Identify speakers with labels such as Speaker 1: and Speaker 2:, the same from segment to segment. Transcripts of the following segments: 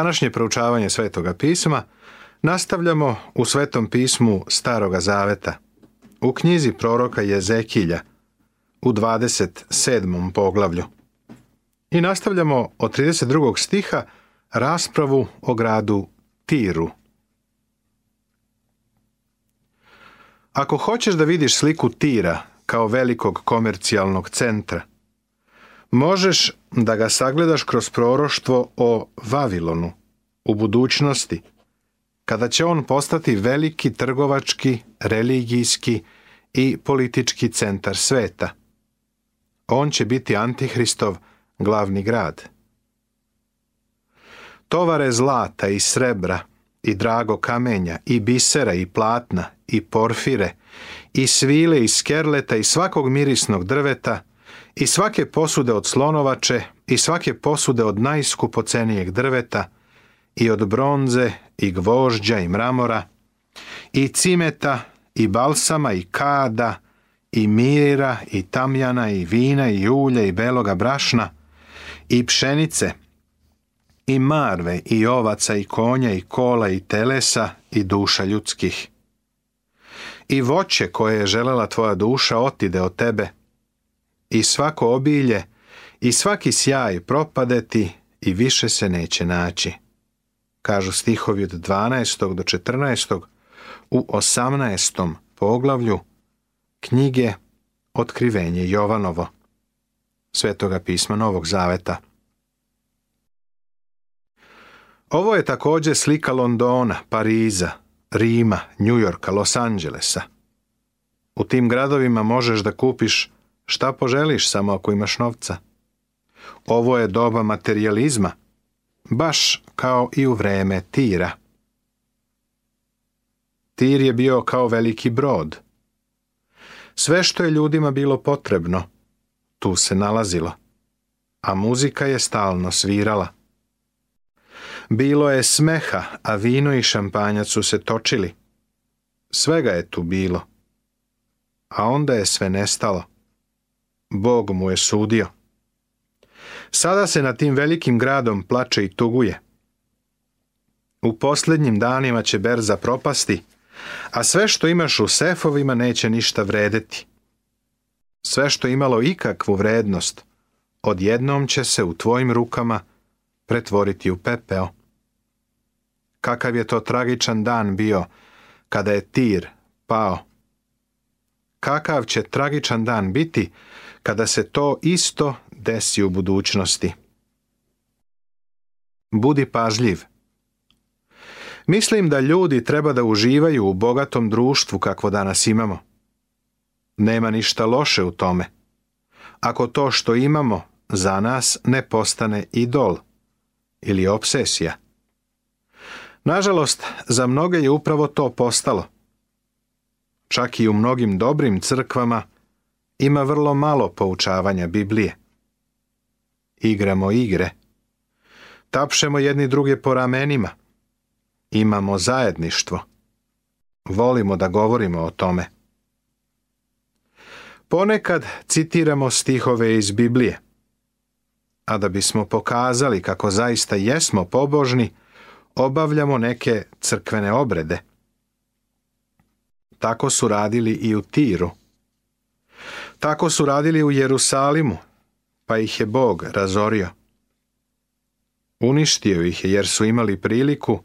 Speaker 1: današnje proučavanje Svetoga pisma nastavljamo u Svetom pismu Staroga Zaveta, u knjizi proroka Jezekilja, u 27. poglavlju. I nastavljamo od 32. stiha raspravu o gradu Tiru. Ako hoćeš da vidiš sliku Tira kao velikog komercijalnog centra, možeš da ga sagledaš kroz proroštvo o Vavilonu u budućnosti, kada će on postati veliki trgovački, religijski i politički centar sveta. On će biti Antihristov glavni grad. Tovare zlata i srebra i drago kamenja i bisera i platna i porfire i svile i skerleta i svakog mirisnog drveta i svake posude od slonovače i svake posude od najskupocenijeg drveta i od bronze i gvožđa i mramora i cimeta i balsama i kada i mira i tamjana i vina i ulja i beloga brašna i pšenice i marve i ovaca i konja i kola i telesa i duša ljudskih. I voće koje je želela tvoja duša otide od tebe i svako obilje i svaki sjaj propadeti i više se neće naći. Kažu stihovi od 12. do 14. u 18. poglavlju knjige Otkrivenje Jovanovo, svetoga pisma Novog Zaveta. Ovo je također slika Londona, Pariza, Rima, Njujorka, Los Angelesa. U tim gradovima možeš da kupiš Šta poželiš samo ako imaš novca? Ovo je doba materializma, baš kao i u vreme Tira. Tir je bio kao veliki brod. Sve što je ljudima bilo potrebno, tu se nalazilo, a muzika je stalno svirala. Bilo je smeha, a vino i šampanjac su se točili. Svega je tu bilo. A onda je sve nestalo. Bog mu je sudio. Sada se na tim velikim gradom plače i tuguje. U posljednjim danima će berza propasti, a sve što imaš u sefovima neće ništa vredeti. Sve što imalo ikakvu vrednost, odjednom će se u tvojim rukama pretvoriti u pepeo. Kakav je to tragičan dan bio kada je tir pao. Kakav će tragičan dan biti kada se to isto desi u budućnosti. Budi pažljiv. Mislim da ljudi treba da uživaju u bogatom društvu kakvo danas imamo. Nema ništa loše u tome. Ako to što imamo za nas ne postane idol ili obsesija. Nažalost, za mnoge je upravo to postalo. Čak i u mnogim dobrim crkvama ima vrlo malo poučavanja Biblije. Igramo igre. Tapšemo jedni druge po ramenima. Imamo zajedništvo. Volimo da govorimo o tome. Ponekad citiramo stihove iz Biblije. A da bismo pokazali kako zaista jesmo pobožni, obavljamo neke crkvene obrede. Tako su radili i u Tiru. Tako su radili u Jerusalimu, pa ih je Bog razorio. Uništio ih je jer su imali priliku,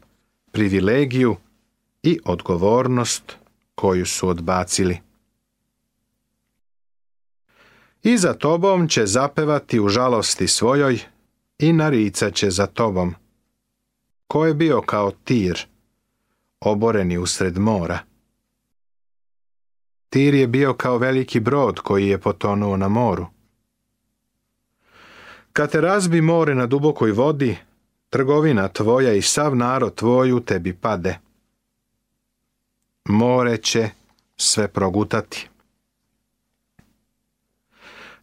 Speaker 1: privilegiju i odgovornost koju su odbacili. I za tobom će zapevati u žalosti svojoj i narica će za tobom. Ko je bio kao tir, oboreni usred mora? Tir je bio kao veliki brod koji je potonuo na moru. Kad te razbi more na dubokoj vodi, trgovina tvoja i sav narod u tebi pade. More će sve progutati.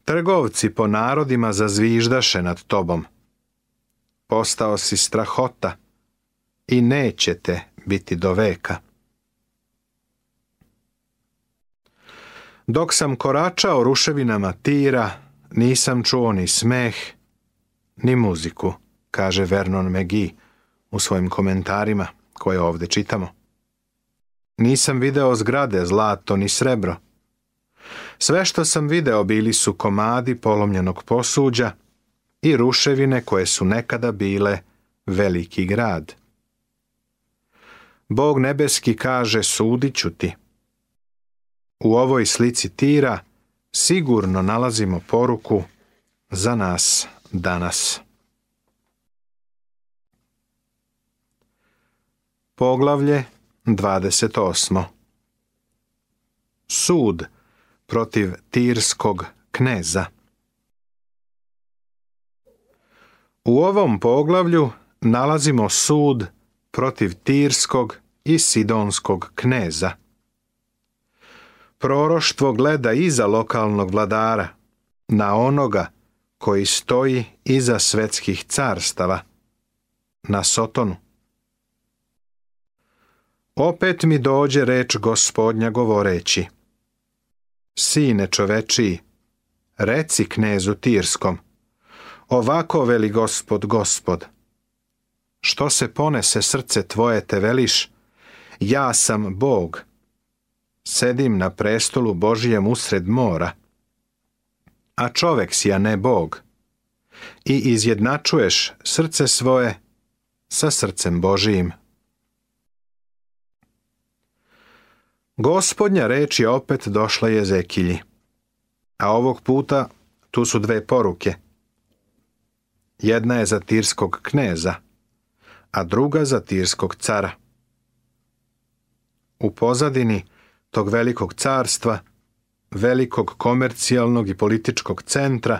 Speaker 1: Trgovci po narodima zazviždaše nad tobom. Postao si strahota i nećete biti do veka. Dok sam koračao ruševinama tira, nisam čuo ni smeh, ni muziku, kaže Vernon McGee u svojim komentarima koje ovdje čitamo. Nisam video zgrade, zlato ni srebro. Sve što sam video bili su komadi polomljenog posuđa i ruševine koje su nekada bile veliki grad. Bog nebeski kaže sudit ti. U ovoj slici tira sigurno nalazimo poruku za nas danas. Poglavlje 28. Sud protiv tirskog kneza. U ovom poglavlju nalazimo sud protiv tirskog i sidonskog kneza proroštvo gleda iza lokalnog vladara, na onoga koji stoji iza svetskih carstava, na Sotonu. Opet mi dođe reč gospodnja govoreći, Sine čovečiji, reci knezu Tirskom, ovako veli gospod gospod, što se ponese srce tvoje te veliš, ja sam Bog, sedim na prestolu Božijem usred mora, a čovek si, a ne Bog, i izjednačuješ srce svoje sa srcem Božijim. Gospodnja reč je opet došla je Jezekilji, a ovog puta tu su dve poruke. Jedna je za tirskog kneza, a druga za tirskog cara. U pozadini tog velikog carstva, velikog komercijalnog i političkog centra,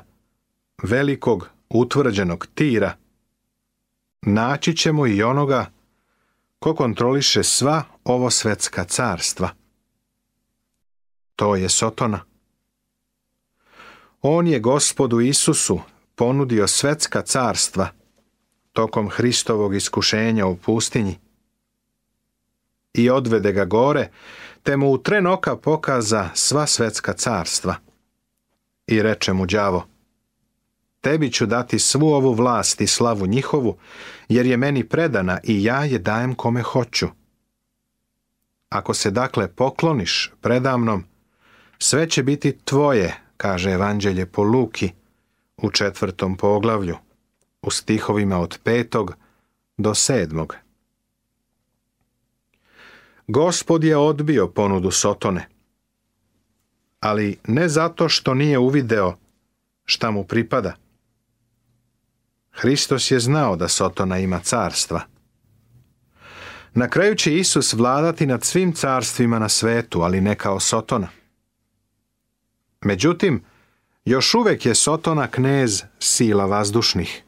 Speaker 1: velikog utvrđenog tira, naći ćemo i onoga ko kontroliše sva ovo svetska carstva. To je Sotona. On je gospodu Isusu ponudio svetska carstva tokom Hristovog iskušenja u pustinji i odvede ga gore, te mu u tren oka pokaza sva svetska carstva. I reče mu đavo, tebi ću dati svu ovu vlast i slavu njihovu, jer je meni predana i ja je dajem kome hoću. Ako se dakle pokloniš predamnom, sve će biti tvoje, kaže Evanđelje po Luki u četvrtom poglavlju, u stihovima od petog do sedmog. Gospod je odbio ponudu Sotone, ali ne zato što nije uvideo šta mu pripada. Hristos je znao da Sotona ima carstva. Na kraju će Isus vladati nad svim carstvima na svetu, ali ne kao Sotona. Međutim, još uvijek je Sotona knez sila vazdušnih.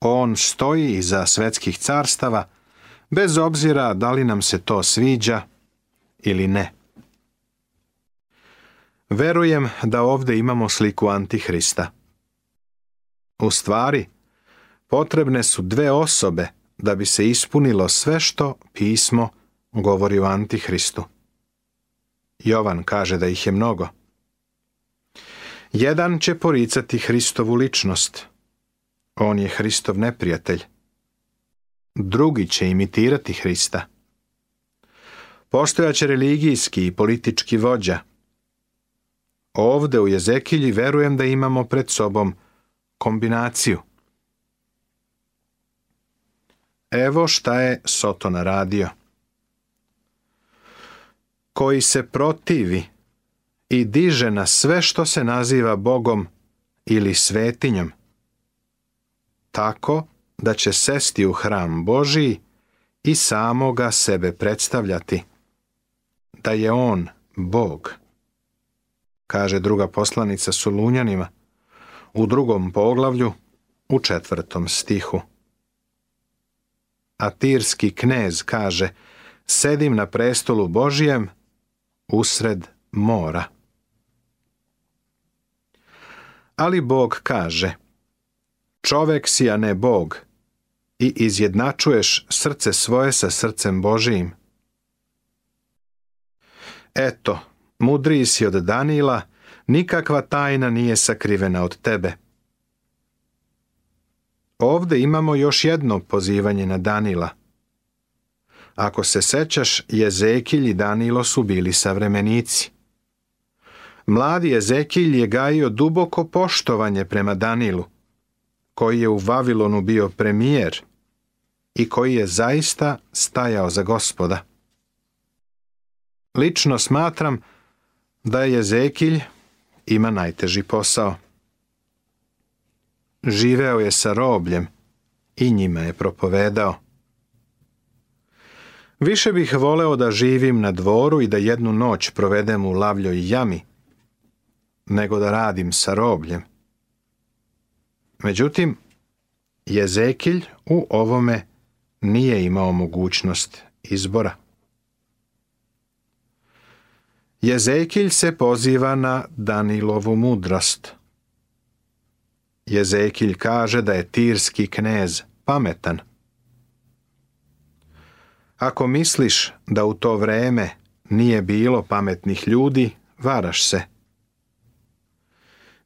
Speaker 1: On stoji iza svetskih carstava, bez obzira da li nam se to sviđa ili ne. Verujem da ovdje imamo sliku Antihrista. U stvari, potrebne su dve osobe da bi se ispunilo sve što pismo govori o Antihristu. Jovan kaže da ih je mnogo. Jedan će poricati Hristovu ličnost. On je Hristov neprijatelj drugi će imitirati Hrista. će religijski i politički vođa. Ovde u Jezekilji verujem da imamo pred sobom kombinaciju. Evo šta je Sotona radio. Koji se protivi i diže na sve što se naziva Bogom ili svetinjom. Tako da će sesti u hram Božiji i samoga sebe predstavljati, da je on Bog. Kaže druga poslanica Solunjanima u drugom poglavlju u četvrtom stihu. Atirski knez kaže, sedim na prestolu Božijem usred mora. Ali Bog kaže, čovek si, a ne Bog, i izjednačuješ srce svoje sa srcem Božijim. Eto, mudriji si od Danila, nikakva tajna nije sakrivena od tebe. Ovde imamo još jedno pozivanje na Danila. Ako se sećaš, Jezekilj i Danilo su bili savremenici. Mladi Jezekilj je gajio duboko poštovanje prema Danilu, koji je u Vavilonu bio premijer i koji je zaista stajao za gospoda. Lično smatram da je Zekilj ima najteži posao. Živeo je sa robljem i njima je propovedao. Više bih voleo da živim na dvoru i da jednu noć provedem u lavljoj jami, nego da radim sa robljem. Međutim, Jezekilj u ovome nije imao mogućnost izbora. Jezekilj se poziva na Danilovu mudrost. Jezekilj kaže da je tirski knez pametan. Ako misliš da u to vreme nije bilo pametnih ljudi, varaš se.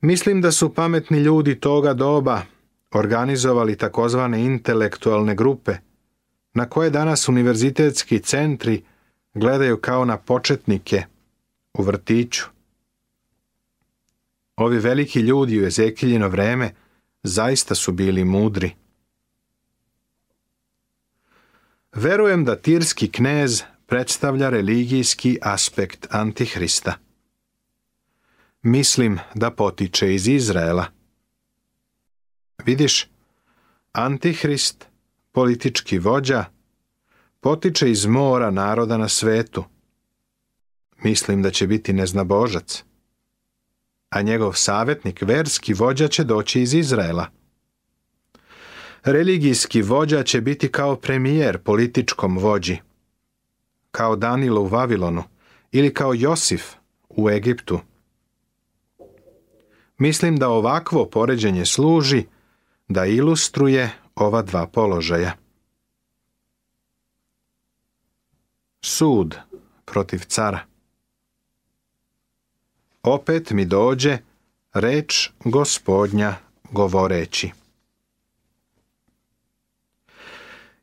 Speaker 1: Mislim da su pametni ljudi toga doba organizovali takozvane intelektualne grupe, na koje danas univerzitetski centri gledaju kao na početnike u vrtiću. Ovi veliki ljudi u Ezekiljino vreme zaista su bili mudri. Verujem da tirski knez predstavlja religijski aspekt Antihrista. Mislim da potiče iz Izraela. Vidiš, Antihrist, politički vođa, potiče iz mora naroda na svetu. Mislim da će biti neznabožac. A njegov savjetnik, verski vođa, će doći iz Izraela. Religijski vođa će biti kao premijer političkom vođi. Kao Danilo u Vavilonu ili kao Josif u Egiptu. Mislim da ovakvo poređenje služi da ilustruje ova dva položaja. Sud protiv cara. Opet mi dođe reč gospodnja govoreći.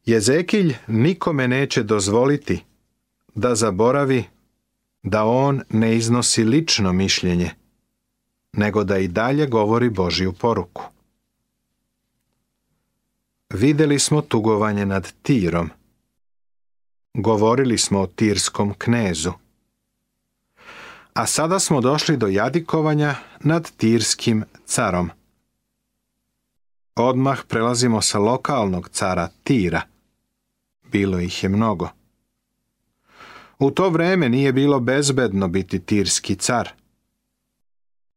Speaker 1: Jezekilj nikome neće dozvoliti da zaboravi da on ne iznosi lično mišljenje nego da i dalje govori Božiju poruku. Videli smo tugovanje nad Tirom. Govorili smo o tirskom knezu. A sada smo došli do jadikovanja nad tirskim carom. Odmah prelazimo sa lokalnog cara Tira. Bilo ih je mnogo. U to vreme nije bilo bezbedno biti tirski car –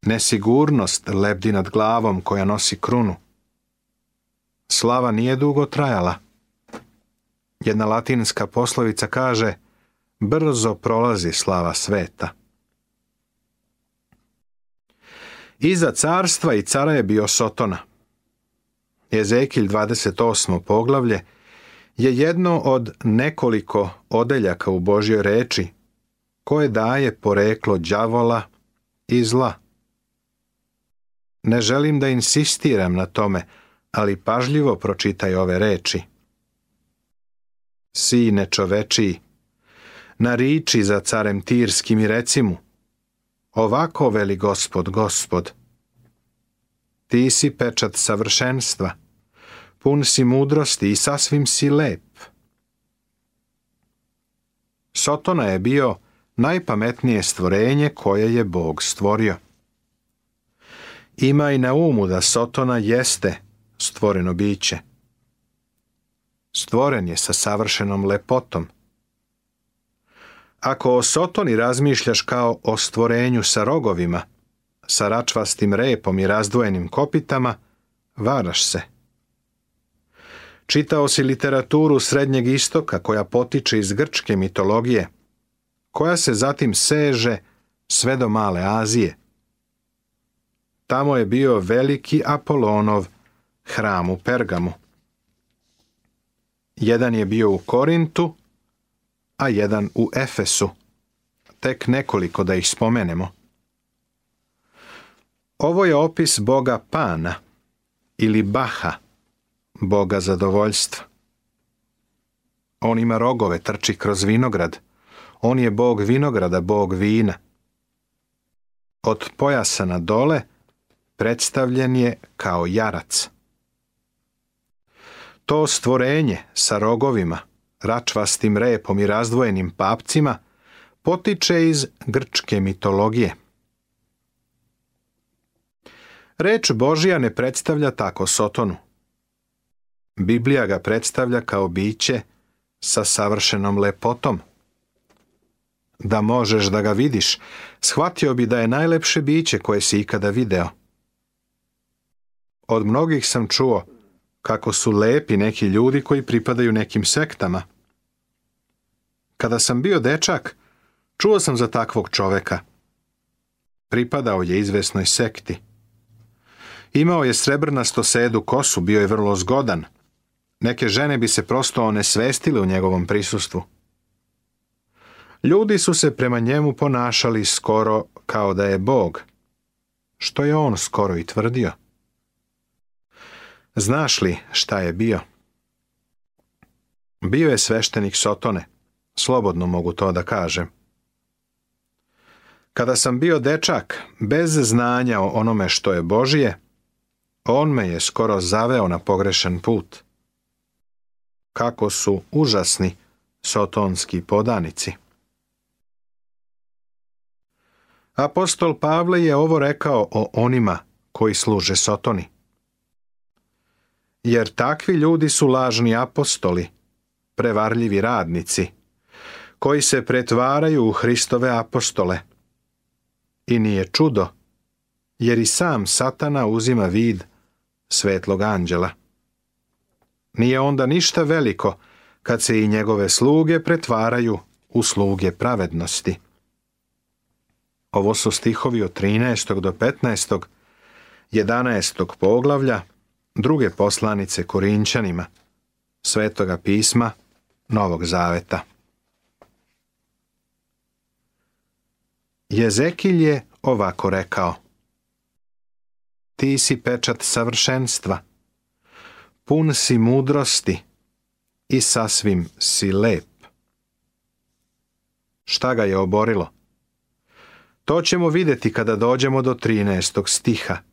Speaker 1: Nesigurnost lebdi nad glavom koja nosi krunu. Slava nije dugo trajala. Jedna latinska poslovica kaže Brzo prolazi slava sveta. Iza carstva i cara je bio Sotona. Jezekilj 28. poglavlje je jedno od nekoliko odeljaka u Božjoj reči koje daje poreklo đavola i zla. Ne želim da insistiram na tome, ali pažljivo pročitaj ove reči. Sine na nariči za carem tirskim i reci mu, ovako veli gospod, gospod. Ti si pečat savršenstva, pun si mudrosti i sasvim si lep. Sotona je bio najpametnije stvorenje koje je Bog stvorio i na umu da Sotona jeste stvoreno biće. Stvoren je sa savršenom lepotom. Ako o Sotoni razmišljaš kao o stvorenju sa rogovima, sa račvastim repom i razdvojenim kopitama, varaš se. Čitao si literaturu Srednjeg istoka koja potiče iz grčke mitologije, koja se zatim seže sve do Male Azije – Tamo je bio veliki Apolonov hram u Pergamu. Jedan je bio u Korintu, a jedan u Efesu. Tek nekoliko da ih spomenemo. Ovo je opis boga Pana ili Baha, boga zadovoljstva. On ima rogove, trči kroz vinograd. On je bog vinograda, bog vina. Od pojasa na dole – predstavljen je kao jarac. To stvorenje sa rogovima, račvastim repom i razdvojenim papcima potiče iz grčke mitologije. Reč Božija ne predstavlja tako Sotonu. Biblija ga predstavlja kao biće sa savršenom lepotom. Da možeš da ga vidiš, shvatio bi da je najlepše biće koje si ikada video – od mnogih sam čuo kako su lepi neki ljudi koji pripadaju nekim sektama. Kada sam bio dečak, čuo sam za takvog čoveka. Pripadao je izvesnoj sekti. Imao je srebrnasto sedu kosu, bio je vrlo zgodan. Neke žene bi se prosto onesvestile u njegovom prisustvu. Ljudi su se prema njemu ponašali skoro kao da je Bog, što je on skoro i tvrdio. Znaš li šta je bio? Bio je sveštenik Sotone. Slobodno mogu to da kažem. Kada sam bio dečak, bez znanja o onome što je Božije, on me je skoro zaveo na pogrešen put. Kako su užasni sotonski podanici. Apostol Pavle je ovo rekao o onima koji služe Sotoni jer takvi ljudi su lažni apostoli, prevarljivi radnici, koji se pretvaraju u Hristove apostole. I nije čudo, jer i sam satana uzima vid svetlog anđela. Nije onda ništa veliko kad se i njegove sluge pretvaraju u sluge pravednosti. Ovo su stihovi od 13. do 15. 11. poglavlja druge poslanice Korinčanima, Svetoga pisma Novog Zaveta. Jezekil je ovako rekao. Ti si pečat savršenstva, pun si mudrosti i sasvim si lep. Šta ga je oborilo? To ćemo vidjeti kada dođemo do 13. stiha.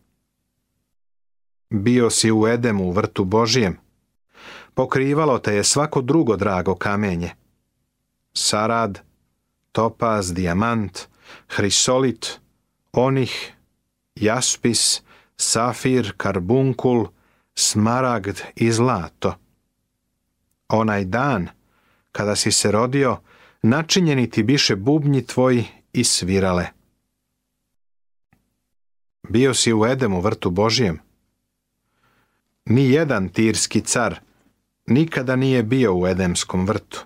Speaker 1: Bio si u Edemu, u vrtu Božijem. Pokrivalo te je svako drugo drago kamenje. Sarad, topaz, dijamant, hrisolit, onih, jaspis, safir, karbunkul, smaragd i zlato. Onaj dan, kada si se rodio, načinjeni ti biše bubnji tvoji i svirale. Bio si u Edemu, vrtu Božijem. Ni jedan tirski car nikada nije bio u Edemskom vrtu.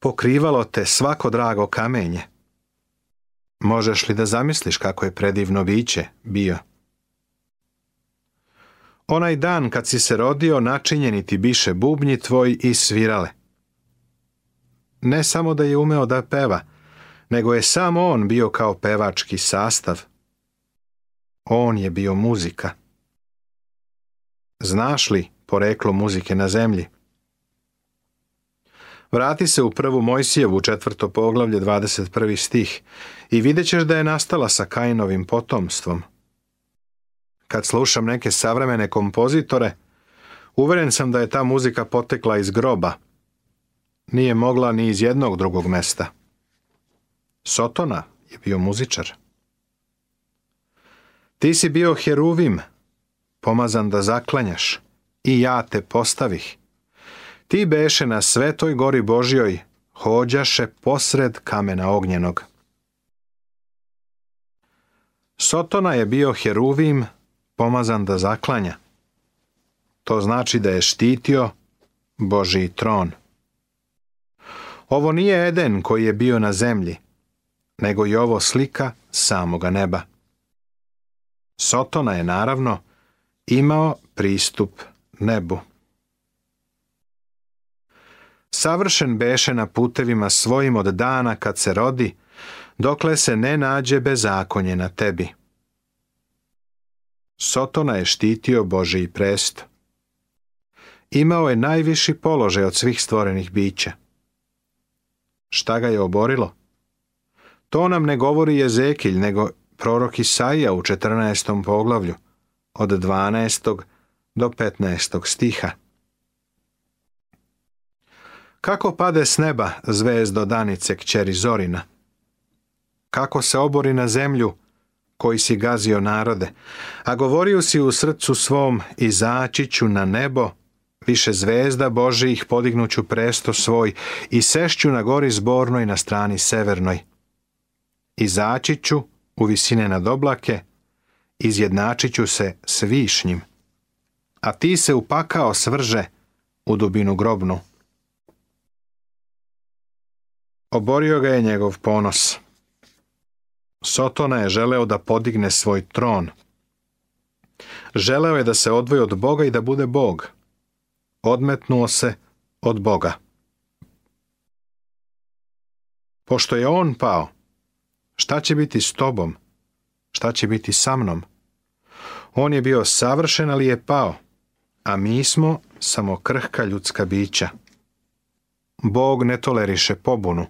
Speaker 1: Pokrivalo te svako drago kamenje. Možeš li da zamisliš kako je predivno biće bio? Onaj dan kad si se rodio načinjeni ti biše bubnji tvoj i svirale. Ne samo da je umeo da peva, nego je samo on bio kao pevački sastav. On je bio muzika. Znaš li poreklo muzike na zemlji? Vrati se u prvu Mojsijevu, četvrto poglavlje, 21. stih, i vidjet ćeš da je nastala sa Kainovim potomstvom. Kad slušam neke savremene kompozitore, uveren sam da je ta muzika potekla iz groba. Nije mogla ni iz jednog drugog mesta. Sotona je bio muzičar. Ti si bio heruvim, pomazan da zaklanjaš, i ja te postavih. Ti beše na svetoj gori Božjoj, hođaše posred kamena ognjenog. Sotona je bio heruvim, pomazan da zaklanja. To znači da je štitio Božji tron. Ovo nije Eden koji je bio na zemlji, nego i ovo slika samoga neba. Sotona je naravno imao pristup nebu. Savršen beše na putevima svojim od dana kad se rodi, dokle se ne nađe bezakonje na tebi. Sotona je štitio Božiji prest. Imao je najviši položaj od svih stvorenih bića. Šta ga je oborilo? To nam ne govori Jezekilj, nego prorok Isaija u 14. poglavlju – od 12. do 15. stiha. Kako pade s neba zvezdo Danice kćeri Zorina? Kako se obori na zemlju koji si gazio narode, a govorio si u srcu svom izaći ću na nebo, više zvezda Božijih podignuću presto svoj i sešću na gori zbornoj na strani severnoj. Izaći ću u visine nad oblake izjednačit ću se s višnjim. A ti se upakao svrže u dubinu grobnu. Oborio ga je njegov ponos. Sotona je želeo da podigne svoj tron. Želeo je da se odvoji od Boga i da bude Bog. Odmetnuo se od Boga. Pošto je on pao, šta će biti s tobom? šta će biti sa mnom? On je bio savršen, ali je pao, a mi smo samo krhka ljudska bića. Bog ne toleriše pobunu.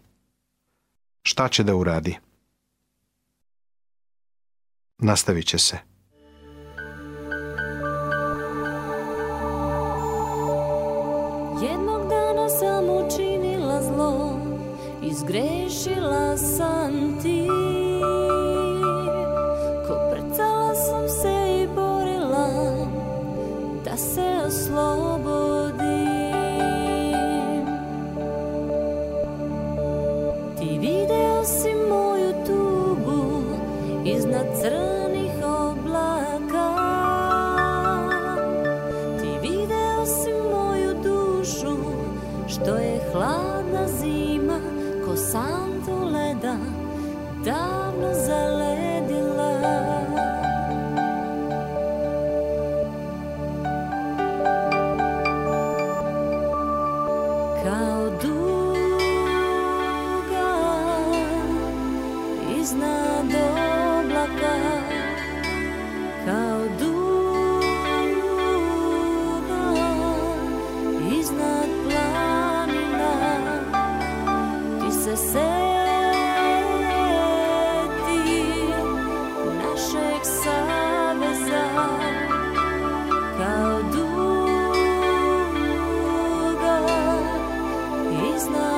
Speaker 1: Šta će da uradi? Nastavit će se. Jednog dana sam učinila zlo, izgrešila sam ti. nosi moju tugu iznad crnih oblaka Ti video si moju dušu što je hladna zima ko tu leda davno zaleta is not